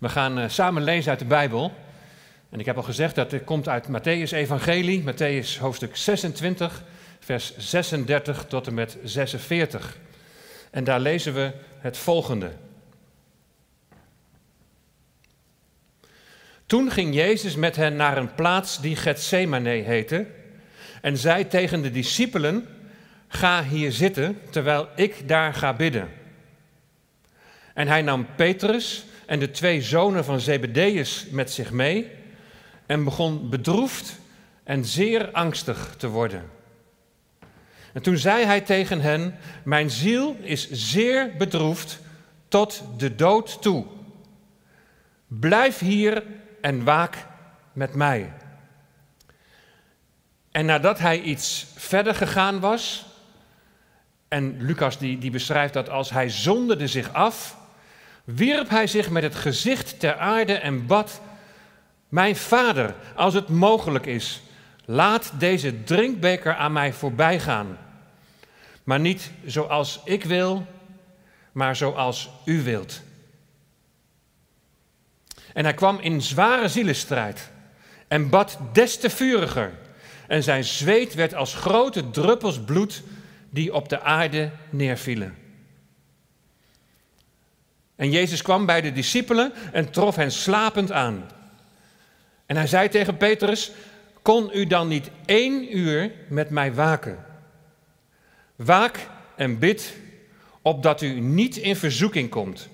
We gaan uh, samen lezen uit de Bijbel. En ik heb al gezegd dat het komt uit Matthäus Evangelie, Matthäus hoofdstuk 26, vers 36 tot en met 46. En daar lezen we het volgende. Toen ging Jezus met hen naar een plaats die Gethsemane heette en zei tegen de discipelen: Ga hier zitten terwijl ik daar ga bidden. En hij nam Petrus en de twee zonen van Zebedeus met zich mee en begon bedroefd en zeer angstig te worden. En toen zei hij tegen hen: Mijn ziel is zeer bedroefd tot de dood toe. Blijf hier en waak met mij. En nadat hij iets verder gegaan was, en Lucas die, die beschrijft dat als hij zonderde zich af, wierp hij zich met het gezicht ter aarde en bad: Mijn vader, als het mogelijk is, laat deze drinkbeker aan mij voorbij gaan. Maar niet zoals ik wil, maar zoals u wilt. En hij kwam in zware zielenstrijd en bad des te vuriger. En zijn zweet werd als grote druppels bloed die op de aarde neervielen. En Jezus kwam bij de discipelen en trof hen slapend aan. En hij zei tegen Petrus: Kon u dan niet één uur met mij waken? Waak en bid, opdat u niet in verzoeking komt.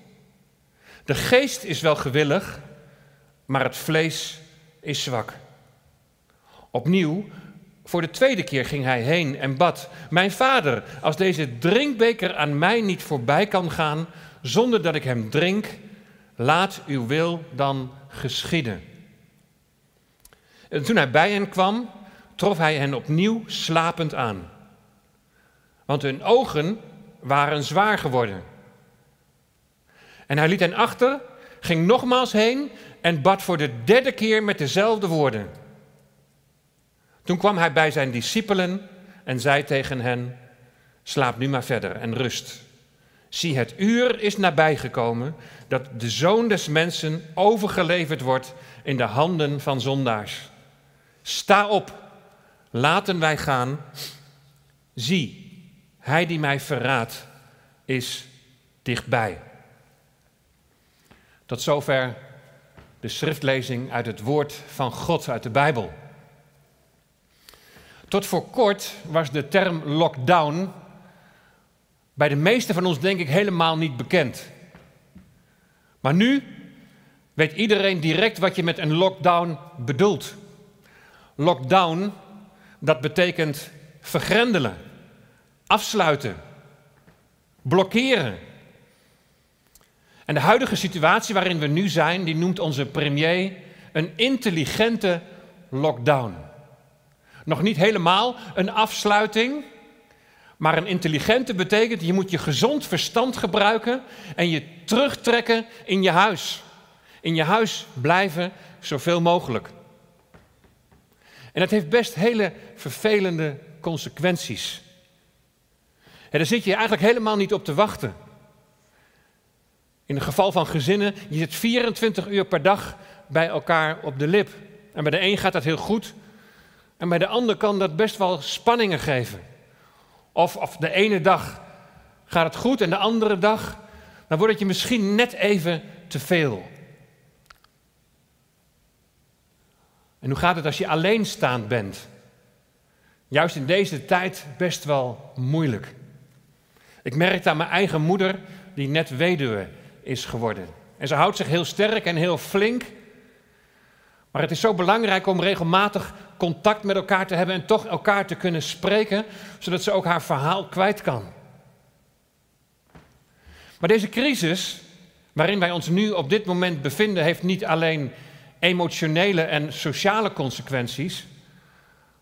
De geest is wel gewillig, maar het vlees is zwak. Opnieuw, voor de tweede keer ging hij heen en bad: Mijn vader, als deze drinkbeker aan mij niet voorbij kan gaan, zonder dat ik hem drink, laat uw wil dan geschieden. En toen hij bij hen kwam, trof hij hen opnieuw slapend aan. Want hun ogen waren zwaar geworden. En hij liet hen achter, ging nogmaals heen en bad voor de derde keer met dezelfde woorden. Toen kwam hij bij zijn discipelen en zei tegen hen: Slaap nu maar verder en rust. Zie, het uur is nabijgekomen dat de zoon des mensen overgeleverd wordt in de handen van zondaars. Sta op, laten wij gaan. Zie, hij die mij verraadt is dichtbij. Tot zover de schriftlezing uit het woord van God uit de Bijbel. Tot voor kort was de term lockdown bij de meesten van ons denk ik helemaal niet bekend. Maar nu weet iedereen direct wat je met een lockdown bedoelt. Lockdown, dat betekent vergrendelen, afsluiten, blokkeren. En de huidige situatie waarin we nu zijn, die noemt onze premier een intelligente lockdown. Nog niet helemaal een afsluiting, maar een intelligente betekent je moet je gezond verstand gebruiken en je terugtrekken in je huis. In je huis blijven zoveel mogelijk. En dat heeft best hele vervelende consequenties. En daar zit je eigenlijk helemaal niet op te wachten. In het geval van gezinnen, je zit 24 uur per dag bij elkaar op de lip. En bij de een gaat dat heel goed. En bij de ander kan dat best wel spanningen geven. Of, of de ene dag gaat het goed en de andere dag, dan wordt het je misschien net even te veel. En hoe gaat het als je alleenstaand bent? Juist in deze tijd best wel moeilijk. Ik merkte aan mijn eigen moeder, die net weduwe is geworden. En ze houdt zich heel sterk en heel flink. Maar het is zo belangrijk om regelmatig contact met elkaar te hebben en toch elkaar te kunnen spreken, zodat ze ook haar verhaal kwijt kan. Maar deze crisis, waarin wij ons nu op dit moment bevinden, heeft niet alleen emotionele en sociale consequenties,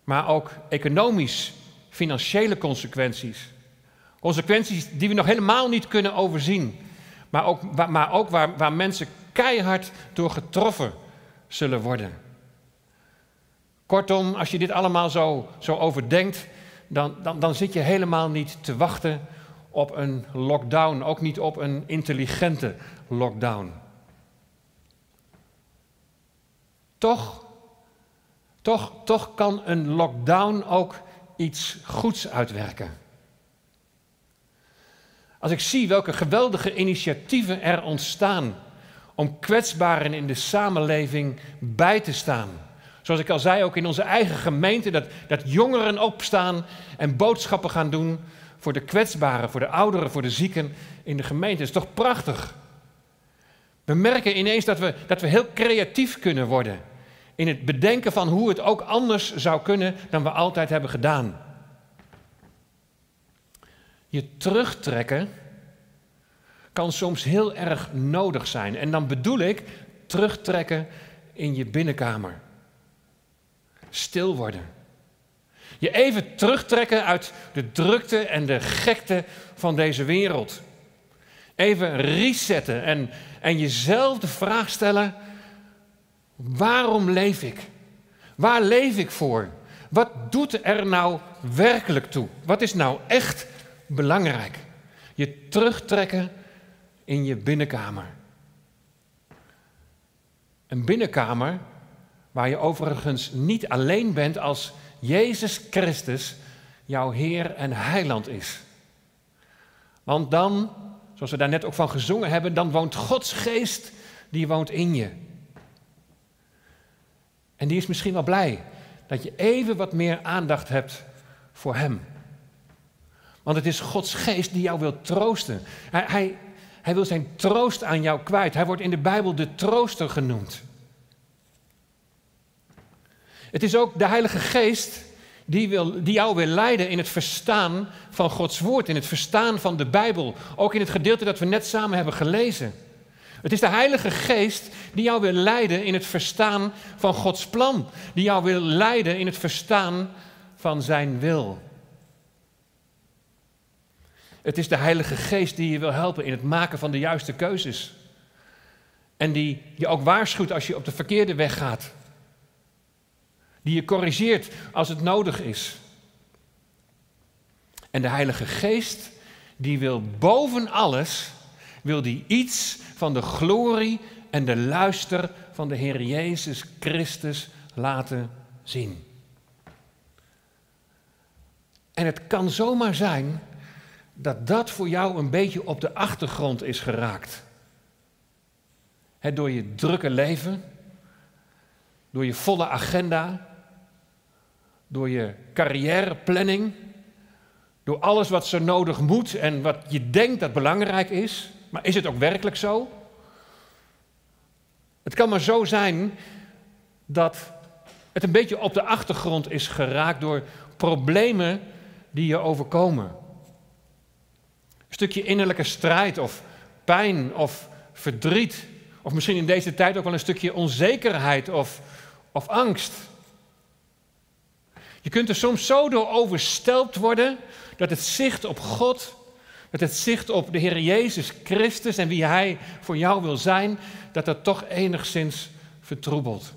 maar ook economisch, financiële consequenties. Consequenties die we nog helemaal niet kunnen overzien, maar ook, maar ook waar, waar mensen keihard door getroffen zullen worden. Kortom, als je dit allemaal zo, zo overdenkt, dan, dan, dan zit je helemaal niet te wachten op een lockdown, ook niet op een intelligente lockdown. toch, toch, toch kan een lockdown ook iets goeds uitwerken. Als ik zie welke geweldige initiatieven er ontstaan om kwetsbaren in de samenleving bij te staan. Zoals ik al zei, ook in onze eigen gemeente, dat, dat jongeren opstaan en boodschappen gaan doen voor de kwetsbaren, voor de ouderen, voor de zieken in de gemeente. Dat is toch prachtig? We merken ineens dat we, dat we heel creatief kunnen worden in het bedenken van hoe het ook anders zou kunnen dan we altijd hebben gedaan. Je terugtrekken kan soms heel erg nodig zijn. En dan bedoel ik terugtrekken in je binnenkamer. Stil worden. Je even terugtrekken uit de drukte en de gekte van deze wereld. Even resetten en, en jezelf de vraag stellen: waarom leef ik? Waar leef ik voor? Wat doet er nou werkelijk toe? Wat is nou echt belangrijk? Je terugtrekken in je binnenkamer. Een binnenkamer waar je overigens niet alleen bent als Jezus Christus jouw Heer en Heiland is. Want dan, zoals we daar net ook van gezongen hebben, dan woont Gods geest, die woont in je. En die is misschien wel blij dat je even wat meer aandacht hebt voor Hem. Want het is Gods geest die jou wil troosten. Hij, hij, hij wil zijn troost aan jou kwijt. Hij wordt in de Bijbel de trooster genoemd. Het is ook de Heilige Geest die, wil, die jou wil leiden in het verstaan van Gods Woord, in het verstaan van de Bijbel. Ook in het gedeelte dat we net samen hebben gelezen. Het is de Heilige Geest die jou wil leiden in het verstaan van Gods plan. Die jou wil leiden in het verstaan van Zijn wil. Het is de Heilige Geest die je wil helpen in het maken van de juiste keuzes. En die je ook waarschuwt als je op de verkeerde weg gaat. Die je corrigeert als het nodig is. En de Heilige Geest, die wil boven alles, wil die iets van de glorie en de luister van de Heer Jezus Christus laten zien. En het kan zomaar zijn dat dat voor jou een beetje op de achtergrond is geraakt. door je drukke leven, door je volle agenda, door je carrièreplanning, door alles wat zo nodig moet en wat je denkt dat belangrijk is. Maar is het ook werkelijk zo? Het kan maar zo zijn dat het een beetje op de achtergrond is geraakt door problemen die je overkomen stukje innerlijke strijd of pijn of verdriet. Of misschien in deze tijd ook wel een stukje onzekerheid of, of angst. Je kunt er soms zo door overstelpt worden dat het zicht op God, dat het zicht op de Heer Jezus Christus en wie Hij voor jou wil zijn, dat dat toch enigszins vertroebelt.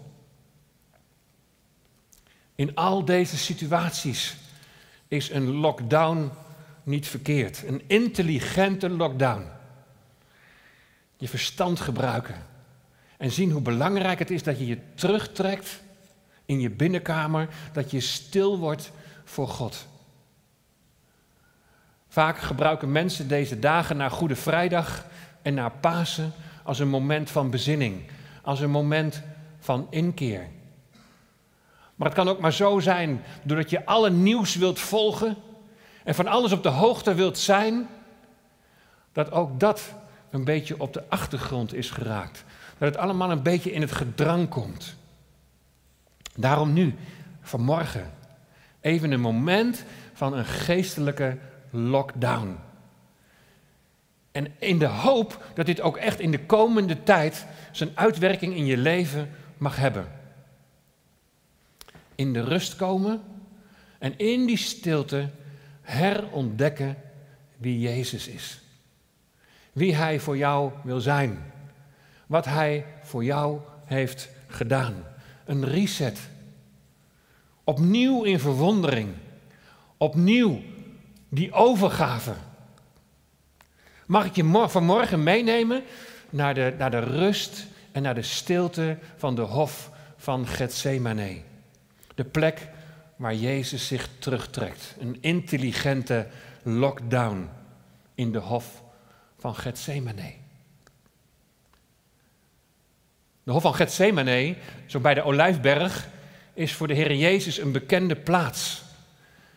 In al deze situaties is een lockdown niet verkeerd. Een intelligente lockdown. Je verstand gebruiken. En zien hoe belangrijk het is dat je je terugtrekt in je binnenkamer, dat je stil wordt voor God. Vaak gebruiken mensen deze dagen na Goede Vrijdag en na Pasen als een moment van bezinning, als een moment van inkeer. Maar het kan ook maar zo zijn, doordat je alle nieuws wilt volgen, en van alles op de hoogte wilt zijn, dat ook dat een beetje op de achtergrond is geraakt. Dat het allemaal een beetje in het gedrang komt. Daarom nu, vanmorgen, even een moment van een geestelijke lockdown. En in de hoop dat dit ook echt in de komende tijd zijn uitwerking in je leven mag hebben. In de rust komen en in die stilte herontdekken wie Jezus is. Wie Hij voor jou wil zijn. Wat Hij voor jou heeft gedaan. Een reset. Opnieuw in verwondering. Opnieuw die overgave. Mag ik je vanmorgen meenemen naar de, naar de rust en naar de stilte van de hof van Gethsemane. De plek waar Jezus zich terugtrekt. Een intelligente lockdown in de hof van Gethsemane. De hof van Gethsemane, zo bij de Olijfberg, is voor de Heer Jezus een bekende plaats.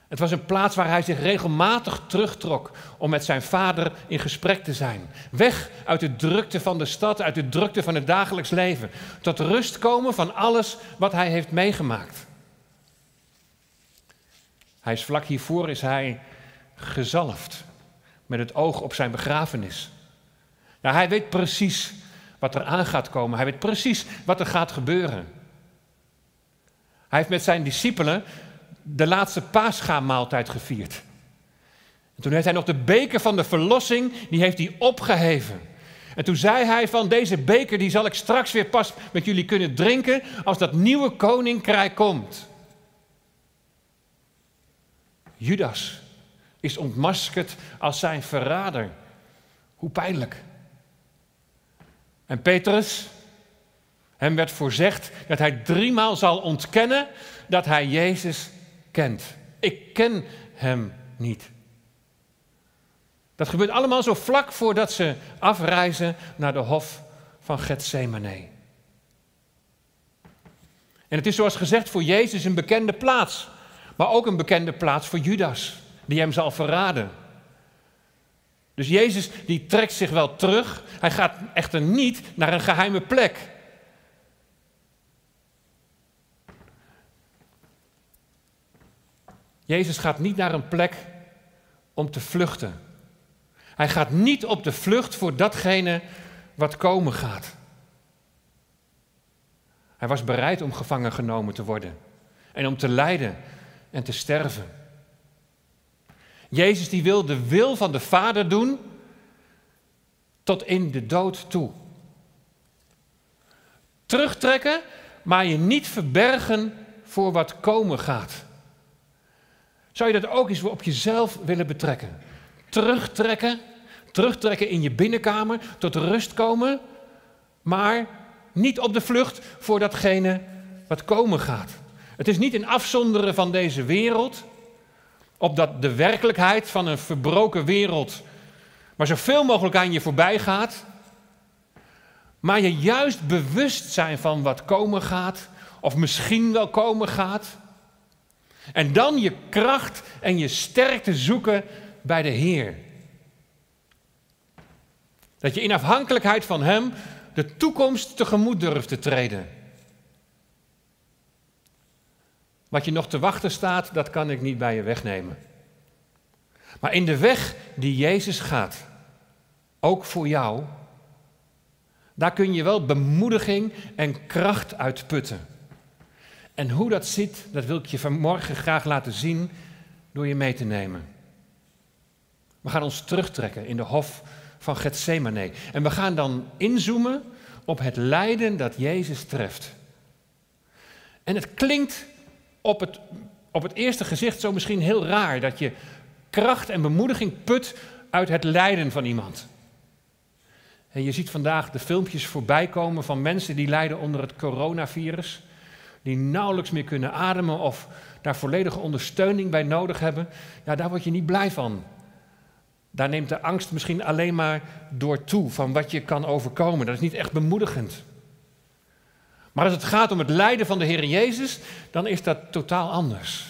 Het was een plaats waar hij zich regelmatig terugtrok om met zijn vader in gesprek te zijn. Weg uit de drukte van de stad, uit de drukte van het dagelijks leven. Tot rust komen van alles wat hij heeft meegemaakt. Hij is vlak hiervoor is hij gezalfd met het oog op zijn begrafenis. Nou, hij weet precies wat er aan gaat komen. Hij weet precies wat er gaat gebeuren. Hij heeft met zijn discipelen de laatste paascha-maaltijd gevierd. En toen heeft hij nog de beker van de verlossing, die heeft hij opgeheven. En toen zei hij van deze beker, die zal ik straks weer pas met jullie kunnen drinken als dat nieuwe koninkrijk komt. Judas is ontmaskerd als zijn verrader. Hoe pijnlijk. En Petrus, hem werd voorzegd dat hij driemaal zal ontkennen dat hij Jezus kent. Ik ken hem niet. Dat gebeurt allemaal zo vlak voordat ze afreizen naar de hof van Gethsemane. En het is zoals gezegd voor Jezus een bekende plaats, maar ook een bekende plaats voor Judas, die hem zal verraden. Dus Jezus die trekt zich wel terug, hij gaat echter niet naar een geheime plek. Jezus gaat niet naar een plek om te vluchten. Hij gaat niet op de vlucht voor datgene wat komen gaat. Hij was bereid om gevangen genomen te worden en om te lijden en te sterven. Jezus die wil de wil van de Vader doen tot in de dood toe. Terugtrekken, maar je niet verbergen voor wat komen gaat. Zou je dat ook eens op jezelf willen betrekken? Terugtrekken, terugtrekken in je binnenkamer, tot rust komen, maar niet op de vlucht voor datgene wat komen gaat. Het is niet in afzonderen van deze wereld, opdat de werkelijkheid van een verbroken wereld maar zoveel mogelijk aan je voorbij gaat, maar je juist bewust zijn van wat komen gaat, of misschien wel komen gaat, en dan je kracht en je sterkte zoeken bij de Heer. Dat je in afhankelijkheid van Hem de toekomst tegemoet durft te treden. Wat je nog te wachten staat, dat kan ik niet bij je wegnemen. Maar in de weg die Jezus gaat, ook voor jou, daar kun je wel bemoediging en kracht uitputten. En hoe dat zit, dat wil ik je vanmorgen graag laten zien door je mee te nemen. We gaan ons terugtrekken in de hof van Gethsemane. En we gaan dan inzoomen op het lijden dat Jezus treft. En het klinkt op het, op het eerste gezicht zo misschien heel raar dat je kracht en bemoediging put uit het lijden van iemand. En je ziet vandaag de filmpjes voorbij komen van mensen die lijden onder het coronavirus die nauwelijks meer kunnen ademen of daar volledige ondersteuning bij nodig hebben, ja, daar word je niet blij van. Daar neemt de angst misschien alleen maar door toe van wat je kan overkomen. Dat is niet echt bemoedigend. Maar als het gaat om het lijden van de Heer Jezus, dan is dat totaal anders.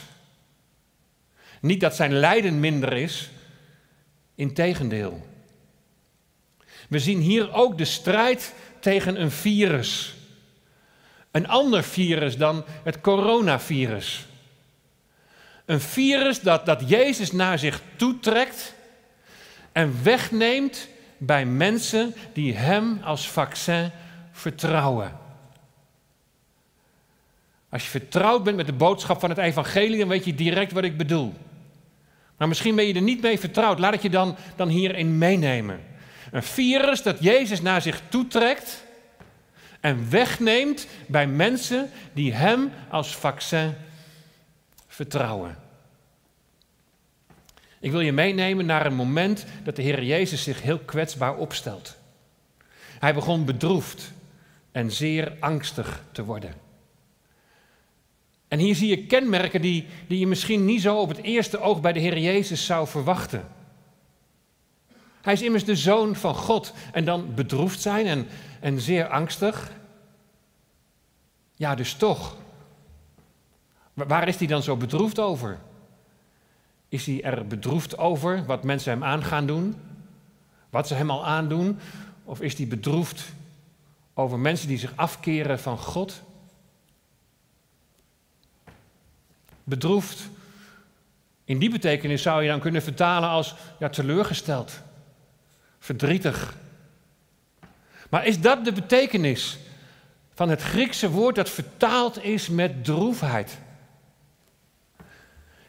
Niet dat zijn lijden minder is, integendeel. We zien hier ook de strijd tegen een virus. Een ander virus dan het coronavirus. Een virus dat, dat Jezus naar zich toetrekt en wegneemt bij mensen die Hem als vaccin vertrouwen. Als je vertrouwd bent met de boodschap van het evangelie, dan weet je direct wat ik bedoel. Maar misschien ben je er niet mee vertrouwd. Laat ik je dan, dan hierin meenemen. Een virus dat Jezus naar zich toetrekt en wegneemt bij mensen die Hem als vaccin vertrouwen. Ik wil je meenemen naar een moment dat de Heer Jezus zich heel kwetsbaar opstelt. Hij begon bedroefd en zeer angstig te worden. En hier zie je kenmerken die, die je misschien niet zo op het eerste oog bij de Heer Jezus zou verwachten. Hij is immers de zoon van God en dan bedroefd zijn en, en zeer angstig. Ja, dus toch. Waar is hij dan zo bedroefd over? Is hij er bedroefd over wat mensen hem aan gaan doen? Wat ze hem al aandoen? Of is hij bedroefd over mensen die zich afkeren van God? Bedroefd. In die betekenis zou je dan kunnen vertalen als ja, teleurgesteld, verdrietig. Maar is dat de betekenis van het Griekse woord dat vertaald is met droefheid?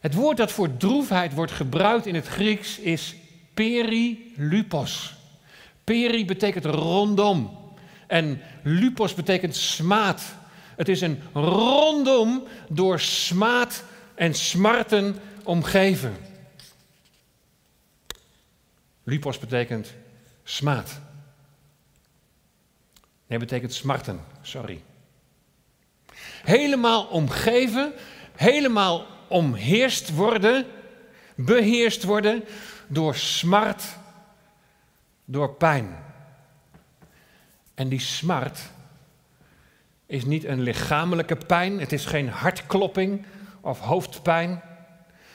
Het woord dat voor droefheid wordt gebruikt in het Grieks is perilupos. Peri betekent rondom en lupos betekent smaad. Het is een rondom door smaad en smarten omgeven. Lupos betekent smaad. Nee, betekent smarten, sorry. Helemaal omgeven, helemaal omheerst worden, beheerst worden door smart, door pijn. En die smart is niet een lichamelijke pijn, het is geen hartklopping of hoofdpijn.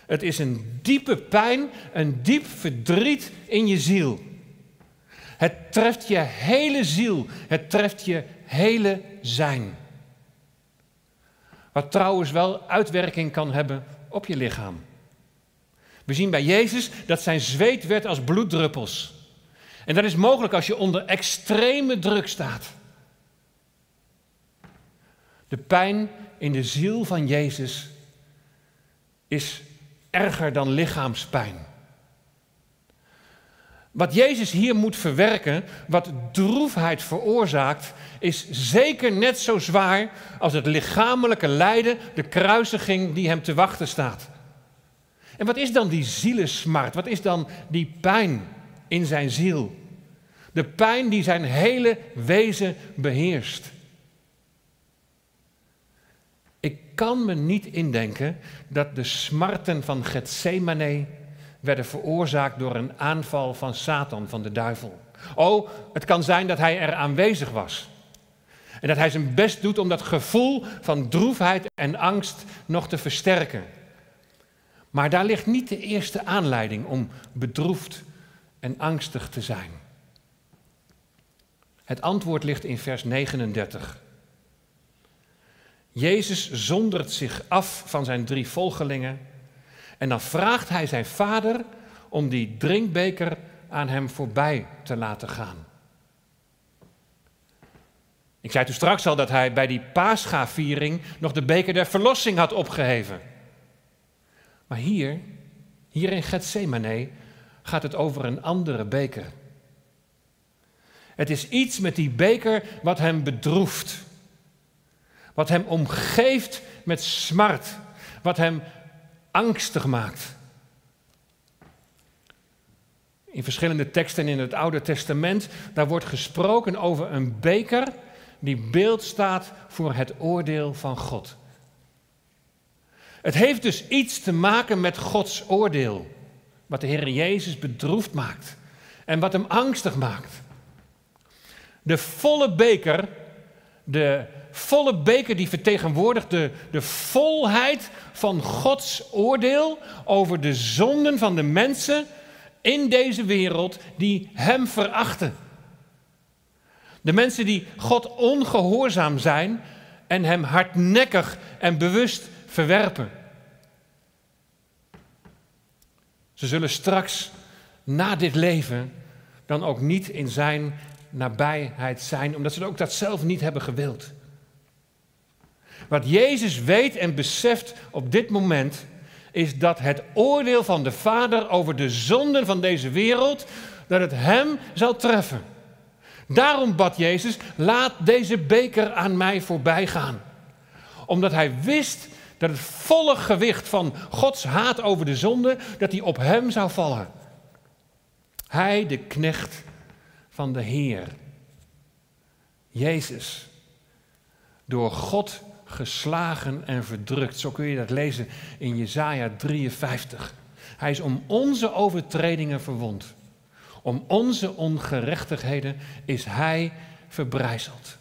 Het is een diepe pijn, een diep verdriet in je ziel. Het treft je hele ziel, het treft je hele zijn. Wat trouwens wel uitwerking kan hebben op je lichaam. We zien bij Jezus dat zijn zweet werd als bloeddruppels. En dat is mogelijk als je onder extreme druk staat. De pijn in de ziel van Jezus is erger dan lichaamspijn. Wat Jezus hier moet verwerken, wat droefheid veroorzaakt, is zeker net zo zwaar als het lichamelijke lijden, de kruisiging die hem te wachten staat. En wat is dan die zielesmart? Wat is dan die pijn in zijn ziel? De pijn die zijn hele wezen beheerst. Ik kan me niet indenken dat de smarten van Gethsemane werden veroorzaakt door een aanval van Satan, van de duivel. Oh, het kan zijn dat hij er aanwezig was. En dat hij zijn best doet om dat gevoel van droefheid en angst nog te versterken. Maar daar ligt niet de eerste aanleiding om bedroefd en angstig te zijn. Het antwoord ligt in vers 39. Jezus zondert zich af van zijn drie volgelingen en dan vraagt hij zijn vader om die drinkbeker aan hem voorbij te laten gaan. Ik zei toen straks al dat hij bij die paaschaviering nog de beker der verlossing had opgeheven. Maar hier, hier in Gethsemane, gaat het over een andere beker. Het is iets met die beker wat hem bedroeft. Wat hem omgeeft met smart. Wat hem angstig maakt. In verschillende teksten in het Oude Testament, daar wordt gesproken over een beker die beeld staat voor het oordeel van God. Het heeft dus iets te maken met Gods oordeel, wat de Heer Jezus bedroefd maakt en wat hem angstig maakt. De volle beker, de volle beker die vertegenwoordigt de, de volheid van Gods oordeel over de zonden van de mensen in deze wereld die Hem verachten. De mensen die God ongehoorzaam zijn en Hem hardnekkig en bewust verwerpen. Ze zullen straks na dit leven dan ook niet in Zijn nabijheid zijn, omdat ze ook dat zelf niet hebben gewild. Wat Jezus weet en beseft op dit moment, is dat het oordeel van de Vader over de zonden van deze wereld, dat het hem zal treffen. Daarom bad Jezus, laat deze beker aan mij voorbij gaan. Omdat hij wist dat het volle gewicht van Gods haat over de zonde, dat die op hem zou vallen. Hij, de knecht van de Heer. Jezus, door God geslagen en verdrukt. Zo kun je dat lezen in Jesaja 53. Hij is om onze overtredingen verwond. Om onze ongerechtigheden is hij verbrijzeld.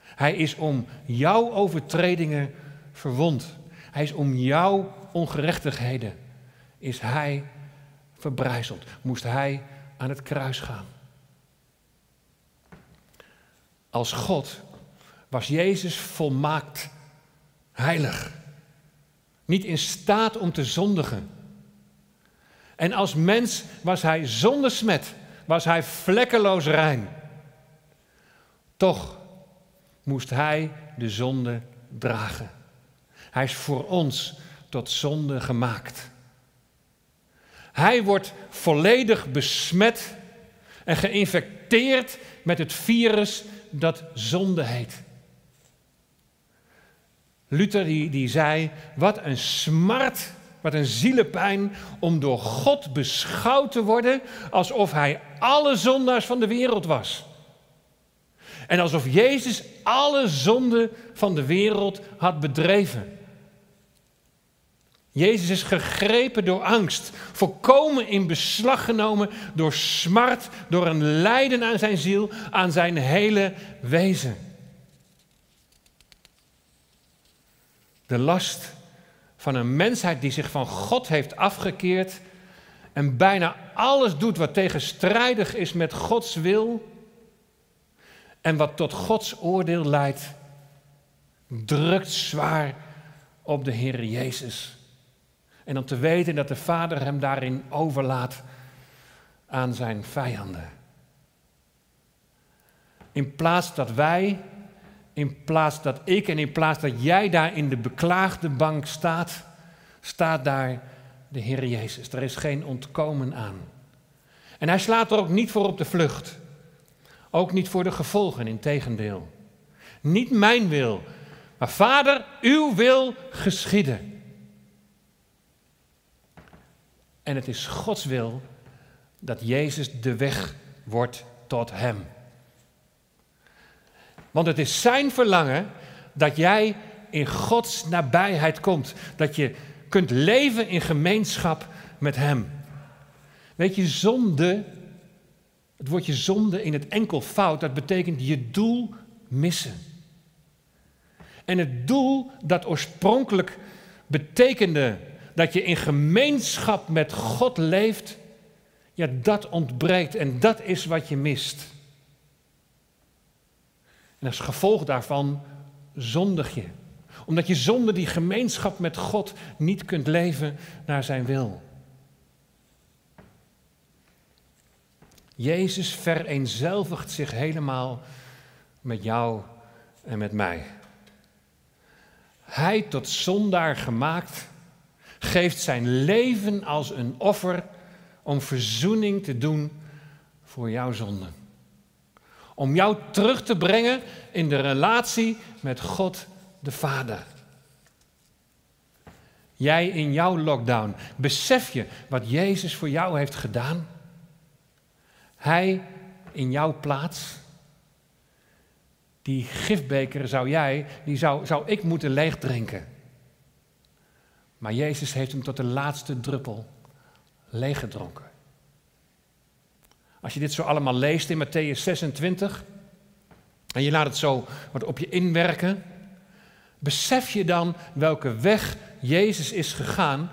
Hij is om jouw overtredingen verwond. Hij is om jouw ongerechtigheden is hij verbrijzeld. Moest hij aan het kruis gaan. Als God was Jezus volmaakt heilig. Niet in staat om te zondigen. En als mens was hij zonder smet, was hij vlekkeloos rein. Toch moest hij de zonde dragen. Hij is voor ons tot zonde gemaakt. Hij wordt volledig besmet en geïnfecteerd met het virus dat zonde heet. Luther die, die zei, wat een smart, wat een zielepijn om door God beschouwd te worden alsof hij alle zondaars van de wereld was. En alsof Jezus alle zonden van de wereld had bedreven. Jezus is gegrepen door angst, volkomen in beslag genomen door smart, door een lijden aan zijn ziel, aan zijn hele wezen. De last van een mensheid die zich van God heeft afgekeerd en bijna alles doet wat tegenstrijdig is met Gods wil en wat tot Gods oordeel leidt, drukt zwaar op de Heer Jezus. En om te weten dat de Vader hem daarin overlaat aan zijn vijanden. In plaats dat wij, in plaats dat ik en in plaats dat jij daar in de beklaagde bank staat, staat daar de Heer Jezus. Er is geen ontkomen aan. En hij slaat er ook niet voor op de vlucht. Ook niet voor de gevolgen, in tegendeel. Niet mijn wil, maar Vader, uw wil geschieden. En het is Gods wil dat Jezus de weg wordt tot Hem. Want het is Zijn verlangen dat jij in Gods nabijheid komt. Dat je kunt leven in gemeenschap met Hem. Weet je, zonde, het woordje zonde in het enkel fout, dat betekent je doel missen. En het doel dat oorspronkelijk betekende dat je in gemeenschap met God leeft, ja, dat ontbreekt en dat is wat je mist. En als gevolg daarvan zondig je. Omdat je zonder die gemeenschap met God niet kunt leven naar zijn wil. Jezus vereenzelvigt zich helemaal met jou en met mij. Hij tot zondaar gemaakt geeft zijn leven als een offer om verzoening te doen voor jouw zonde. Om jou terug te brengen in de relatie met God de Vader. Jij in jouw lockdown, besef je wat Jezus voor jou heeft gedaan? Hij in jouw plaats. Die gifbeker zou jij, die zou, zou ik moeten leegdrinken. Maar Jezus heeft hem tot de laatste druppel leeggedronken. Als je dit zo allemaal leest in Matthäus 26 en je laat het zo wat op je inwerken, besef je dan welke weg Jezus is gegaan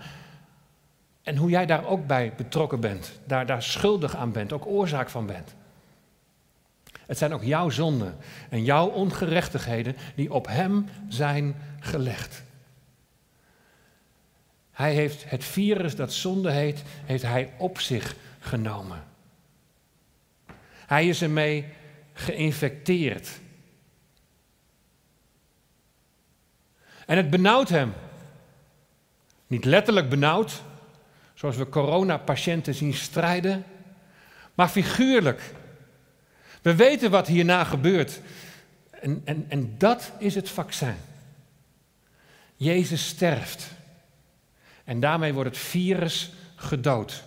en hoe jij daar ook bij betrokken bent, daar, daar schuldig aan bent, ook oorzaak van bent. Het zijn ook jouw zonden en jouw ongerechtigheden die op Hem zijn gelegd. Hij heeft het virus dat zonde heet, heeft hij op zich genomen. Hij is ermee geïnfecteerd. En het benauwt hem. Niet letterlijk benauwd, zoals we coronapatiënten zien strijden, maar figuurlijk. We weten wat hierna gebeurt. En, en, en dat is het vaccin. Jezus sterft. En daarmee wordt het virus gedood.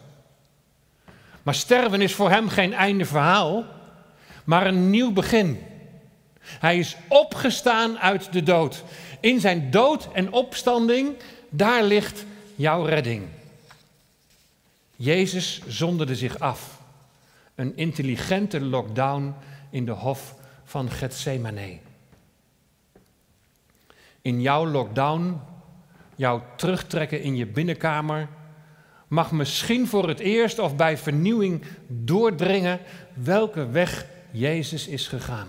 Maar sterven is voor hem geen einde verhaal, maar een nieuw begin. Hij is opgestaan uit de dood. In zijn dood en opstanding, daar ligt jouw redding. Jezus zonderde zich af. Een intelligente lockdown in de hof van Gethsemane. In jouw lockdown, jouw terugtrekken in je binnenkamer, mag misschien voor het eerst of bij vernieuwing doordringen welke weg Jezus is gegaan.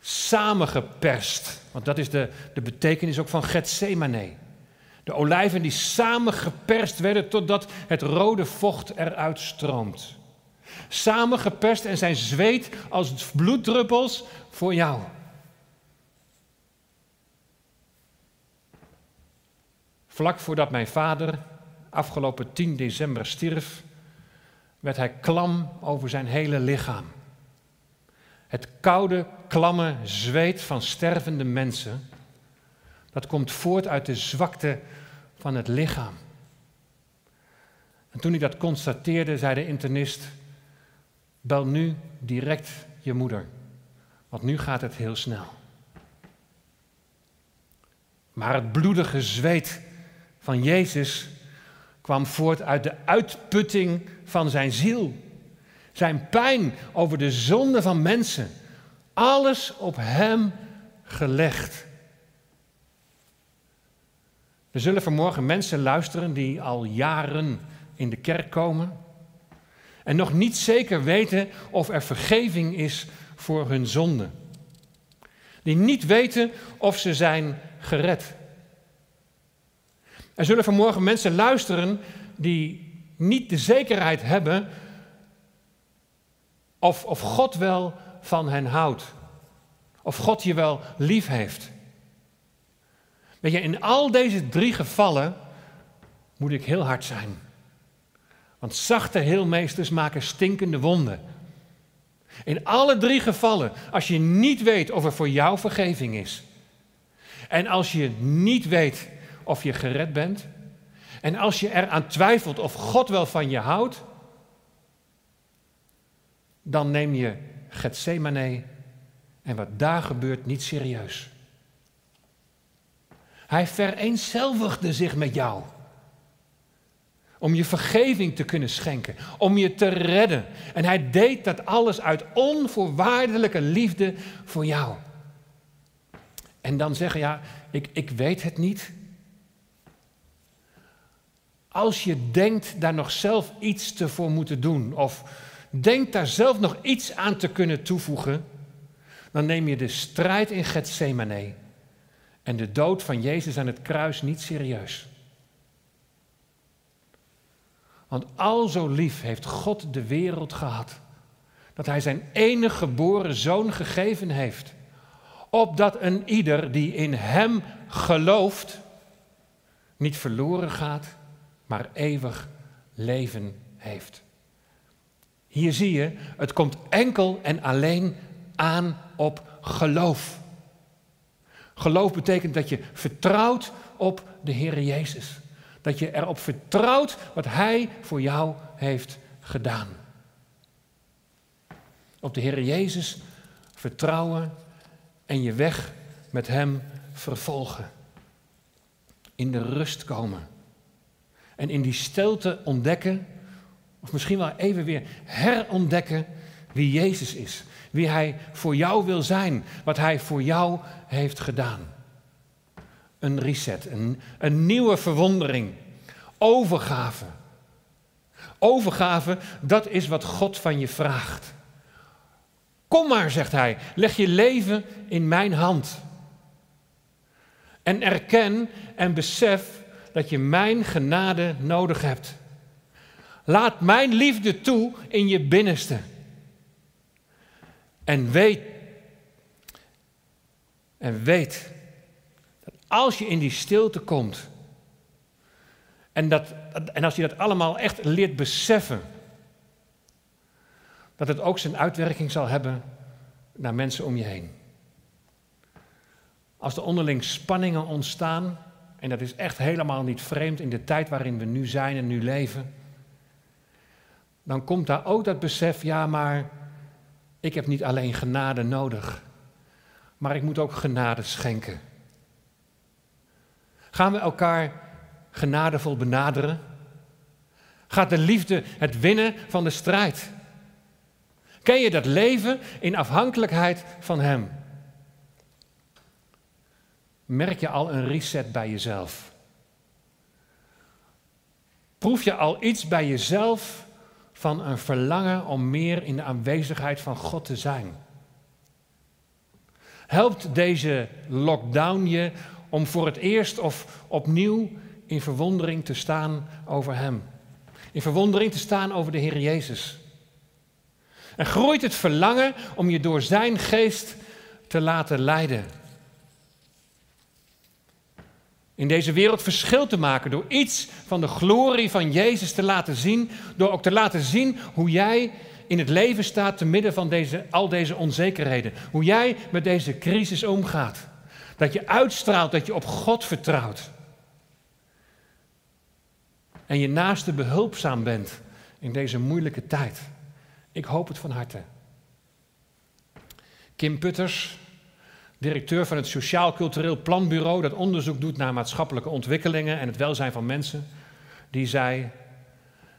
Samengeperst, want dat is de, de betekenis ook van Gethsemane. De olijven die samengeperst werden totdat het rode vocht eruit stroomt. Samengeperst en zijn zweet als bloeddruppels voor jou. Vlak voordat mijn vader afgelopen 10 december stierf, werd hij klam over zijn hele lichaam. Het koude, klamme zweet van stervende mensen, dat komt voort uit de zwakte van het lichaam. En toen ik dat constateerde, zei de internist: Bel nu direct je moeder, want nu gaat het heel snel. Maar het bloedige zweet van Jezus kwam voort uit de uitputting van zijn ziel. Zijn pijn over de zonde van mensen. Alles op hem gelegd. We zullen vanmorgen mensen luisteren die al jaren in de kerk komen en nog niet zeker weten of er vergeving is voor hun zonde. Die niet weten of ze zijn gered. Er zullen vanmorgen mensen luisteren die niet de zekerheid hebben of, of God wel van hen houdt. Of God je wel lief heeft. Weet je, in al deze drie gevallen moet ik heel hard zijn. Want zachte heelmeesters maken stinkende wonden. In alle drie gevallen, als je niet weet of er voor jou vergeving is. En als je niet weet of je gered bent. En als je eraan twijfelt of God wel van je houdt, dan neem je Gethsemane en wat daar gebeurt niet serieus. Hij vereenzelvigde zich met jou. Om je vergeving te kunnen schenken, om je te redden. En hij deed dat alles uit onvoorwaardelijke liefde voor jou. En dan zeggen, ja, ik, ik weet het niet. Als je denkt daar nog zelf iets te voor moeten doen, of denkt daar zelf nog iets aan te kunnen toevoegen, dan neem je de strijd in Gethsemane en de dood van Jezus aan het kruis niet serieus. Want al zo lief heeft God de wereld gehad, dat Hij zijn enige geboren zoon gegeven heeft, opdat een ieder die in Hem gelooft, niet verloren gaat, maar eeuwig leven heeft. Hier zie je, het komt enkel en alleen aan op geloof. Geloof betekent dat je vertrouwt op de Heer Jezus. Dat je erop vertrouwt wat Hij voor jou heeft gedaan. Op de Heer Jezus vertrouwen en je weg met Hem vervolgen. In de rust komen. En in die stilte ontdekken, of misschien wel even weer herontdekken wie Jezus is. Wie Hij voor jou wil zijn, wat Hij voor jou heeft gedaan. Een reset, een, een nieuwe verwondering, overgave. Overgave, dat is wat God van je vraagt. Kom maar, zegt Hij, leg je leven in mijn hand. En erken en besef dat je mijn genade nodig hebt. Laat mijn liefde toe in je binnenste. En weet, en weet dat als je in die stilte komt, en, dat, en als je dat allemaal echt leert beseffen, dat het ook zijn uitwerking zal hebben naar mensen om je heen. Als er onderling spanningen ontstaan, en dat is echt helemaal niet vreemd in de tijd waarin we nu zijn en nu leven. Dan komt daar ook dat besef, ja, maar ik heb niet alleen genade nodig, maar ik moet ook genade schenken. Gaan we elkaar genadevol benaderen? Gaat de liefde het winnen van de strijd? Ken je dat leven in afhankelijkheid van Hem? Merk je al een reset bij jezelf? Proef je al iets bij jezelf van een verlangen om meer in de aanwezigheid van God te zijn? Helpt deze lockdown je om voor het eerst of opnieuw in verwondering te staan over Hem? In verwondering te staan over de Heer Jezus? En groeit het verlangen om je door Zijn geest te laten leiden? In deze wereld verschil te maken door iets van de glorie van Jezus te laten zien, door ook te laten zien hoe jij in het leven staat te midden van deze, al deze onzekerheden, hoe jij met deze crisis omgaat. Dat je uitstraalt dat je op God vertrouwt. En je naaste behulpzaam bent in deze moeilijke tijd. Ik hoop het van harte. Kim Putters, directeur van het Sociaal Cultureel Planbureau, dat onderzoek doet naar maatschappelijke ontwikkelingen en het welzijn van mensen, die zei: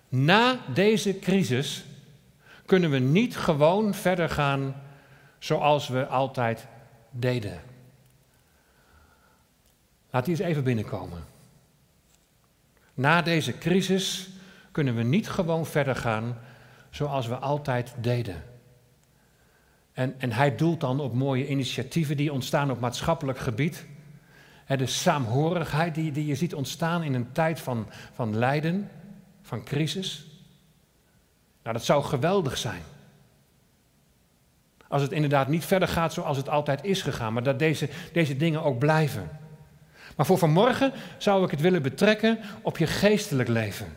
Na deze crisis kunnen we niet gewoon verder gaan zoals we altijd deden. Laat die eens even binnenkomen. Na deze crisis kunnen we niet gewoon verder gaan zoals we altijd deden. En, en hij doelt dan op mooie initiatieven die ontstaan op maatschappelijk gebied. de saamhorigheid die, die je ziet ontstaan in een tijd van, van lijden, van crisis. Nou, dat zou geweldig zijn. Als het inderdaad niet verder gaat zoals het altijd is gegaan, maar dat deze, deze dingen ook blijven. Maar voor vanmorgen zou ik het willen betrekken op je geestelijk leven.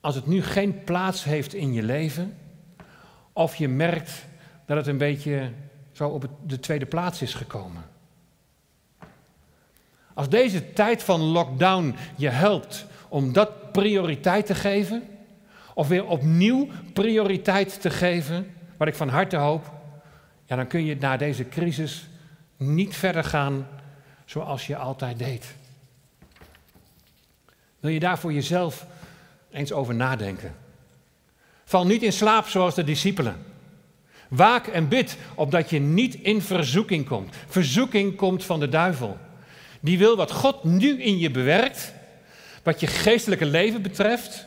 Als het nu geen plaats heeft in je leven, of je merkt dat het een beetje zo op de tweede plaats is gekomen. Als deze tijd van lockdown je helpt om dat prioriteit te geven, of weer opnieuw prioriteit te geven, wat ik van harte hoop, ja, dan kun je na deze crisis niet verder gaan zoals je altijd deed. Wil je daar voor jezelf eens over nadenken? Val niet in slaap zoals de discipelen. Waak en bid opdat je niet in verzoeking komt. Verzoeking komt van de duivel. Die wil wat God nu in je bewerkt, wat je geestelijke leven betreft,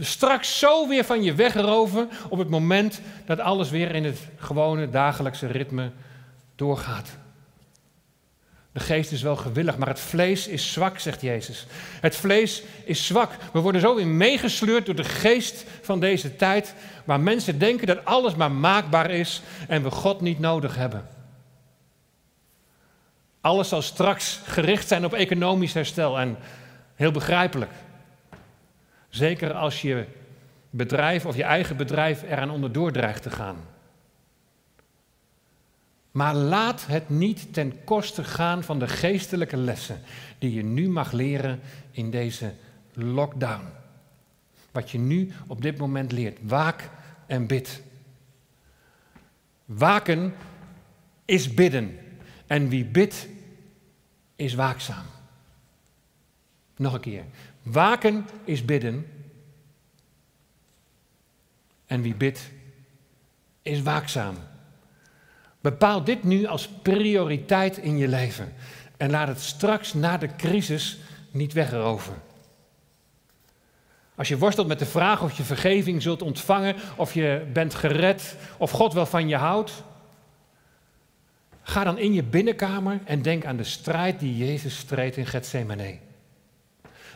straks zo weer van je wegroven op het moment dat alles weer in het gewone dagelijkse ritme doorgaat. De geest is wel gewillig, maar het vlees is zwak, zegt Jezus. Het vlees is zwak. We worden zo weer meegesleurd door de geest van deze tijd, waar mensen denken dat alles maar maakbaar is en we God niet nodig hebben. Alles zal straks gericht zijn op economisch herstel en heel begrijpelijk. Zeker als je bedrijf of je eigen bedrijf eraan onderdoor dreigt te gaan. Maar laat het niet ten koste gaan van de geestelijke lessen die je nu mag leren in deze lockdown. Wat je nu op dit moment leert. Waak en bid. Waken is bidden. En wie bidt, is waakzaam. Nog een keer. Waken is bidden. En wie bidt, is waakzaam. Bepaal dit nu als prioriteit in je leven. En laat het straks na de crisis niet wegroven. Als je worstelt met de vraag of je vergeving zult ontvangen, of je bent gered, of God wel van je houdt, ga dan in je binnenkamer en denk aan de strijd die Jezus streed in Gethsemane.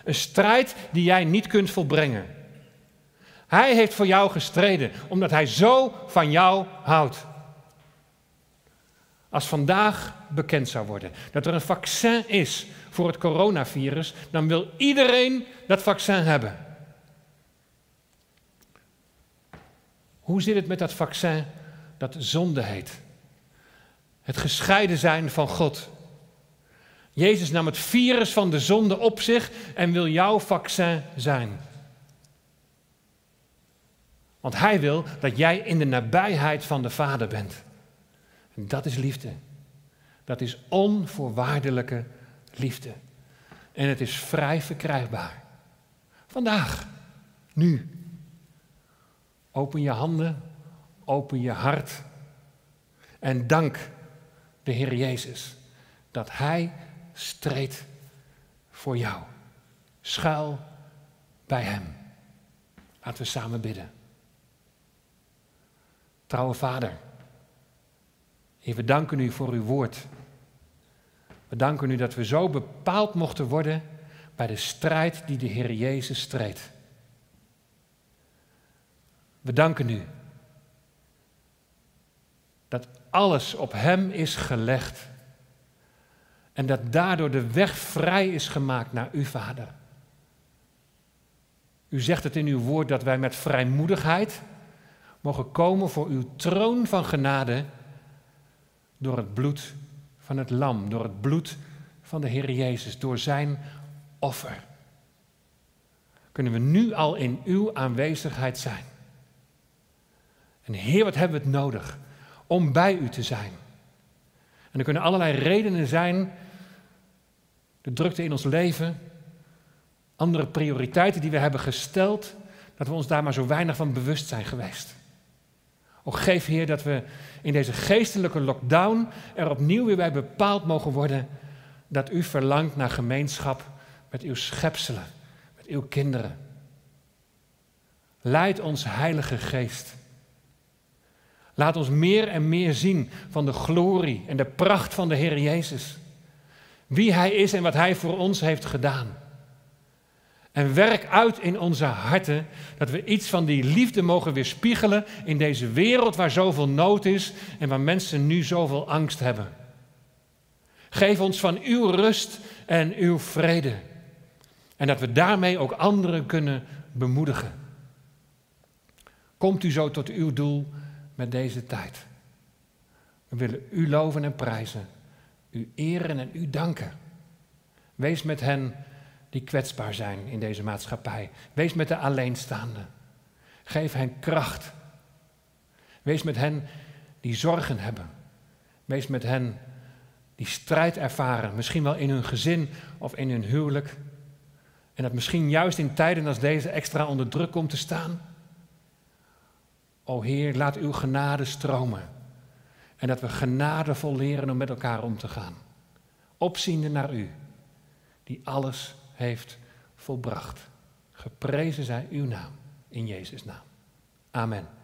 Een strijd die jij niet kunt volbrengen. Hij heeft voor jou gestreden, omdat hij zo van jou houdt. Als vandaag bekend zou worden dat er een vaccin is voor het coronavirus, dan wil iedereen dat vaccin hebben. Hoe zit het met dat vaccin dat zonde heet? Het gescheiden zijn van God. Jezus nam het virus van de zonde op zich en wil jouw vaccin zijn. Want Hij wil dat jij in de nabijheid van de Vader bent. Dat is liefde. Dat is onvoorwaardelijke liefde. En het is vrij verkrijgbaar. Vandaag, nu. Open je handen, open je hart en dank de Heer Jezus dat Hij streed voor jou. Schuil bij Hem. Laten we samen bidden. Trouwe Vader, Heer, we danken u voor uw woord. We danken u dat we zo bepaald mochten worden bij de strijd die de Heer Jezus streed. We danken u dat alles op Hem is gelegd en dat daardoor de weg vrij is gemaakt naar uw Vader. U zegt het in uw woord dat wij met vrijmoedigheid mogen komen voor uw troon van genade door het bloed van het lam, door het bloed van de Heer Jezus, door zijn offer. Kunnen we nu al in uw aanwezigheid zijn. En Heer, wat hebben we het nodig om bij u te zijn? En er kunnen allerlei redenen zijn, de drukte in ons leven, andere prioriteiten die we hebben gesteld, dat we ons daar maar zo weinig van bewust zijn geweest. Ook geef Heer dat we in deze geestelijke lockdown er opnieuw weer bij bepaald mogen worden dat u verlangt naar gemeenschap met uw schepselen, met uw kinderen. Leid ons Heilige Geest. Laat ons meer en meer zien van de glorie en de pracht van de Heer Jezus. Wie Hij is en wat Hij voor ons heeft gedaan. En werk uit in onze harten dat we iets van die liefde mogen weerspiegelen in deze wereld waar zoveel nood is en waar mensen nu zoveel angst hebben. Geef ons van uw rust en uw vrede. En dat we daarmee ook anderen kunnen bemoedigen. Komt u zo tot uw doel met deze tijd. We willen u loven en prijzen, u eren en u danken. Wees met hen die kwetsbaar zijn in deze maatschappij. Wees met de alleenstaanden. Geef hen kracht. Wees met hen die zorgen hebben. Wees met hen die strijd ervaren, misschien wel in hun gezin of in hun huwelijk. En dat misschien juist in tijden als deze extra onder druk komt te staan. O Heer, laat uw genade stromen. En dat we genadevol leren om met elkaar om te gaan. Opziende naar u, die alles heeft volbracht. Geprezen zij uw naam, in Jezus' naam. Amen.